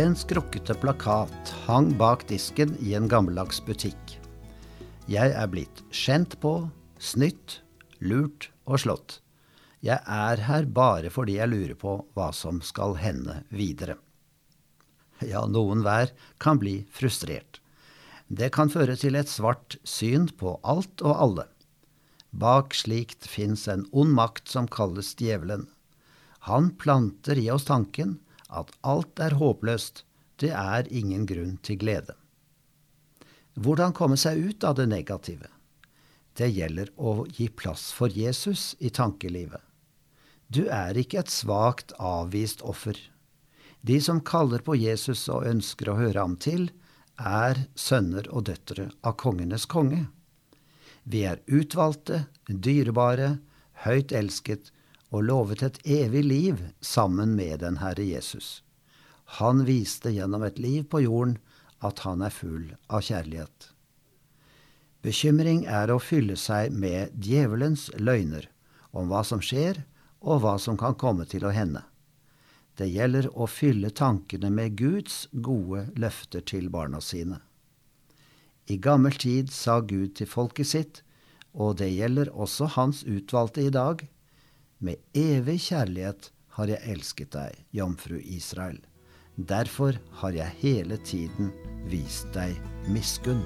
En skrukkete plakat hang bak disken i en gammeldags butikk. Jeg er blitt skjent på, snytt, lurt og slått. Jeg er her bare fordi jeg lurer på hva som skal hende videre. Ja, noen hver kan bli frustrert. Det kan føre til et svart syn på alt og alle. Bak slikt fins en ond makt som kalles djevelen. Han planter i oss tanken at alt er håpløst, det er ingen grunn til glede. Hvordan komme seg ut av det negative? Det gjelder å gi plass for Jesus i tankelivet. Du er ikke et svakt, avvist offer. De som kaller på Jesus og ønsker å høre ham til, er sønner og døtre av kongenes konge. Vi er utvalgte, dyrebare, høyt elsket og lovet et evig liv sammen med den Herre Jesus. Han viste gjennom et liv på jorden at han er full av kjærlighet. Bekymring er å fylle seg med djevelens løgner om hva som skjer, og hva som kan komme til å hende. Det gjelder å fylle tankene med Guds gode løfter til barna sine. I gammel tid sa Gud til folket sitt, og det gjelder også Hans utvalgte i dag, med evig kjærlighet har jeg elsket deg, jomfru Israel. Derfor har jeg hele tiden vist deg miskunn.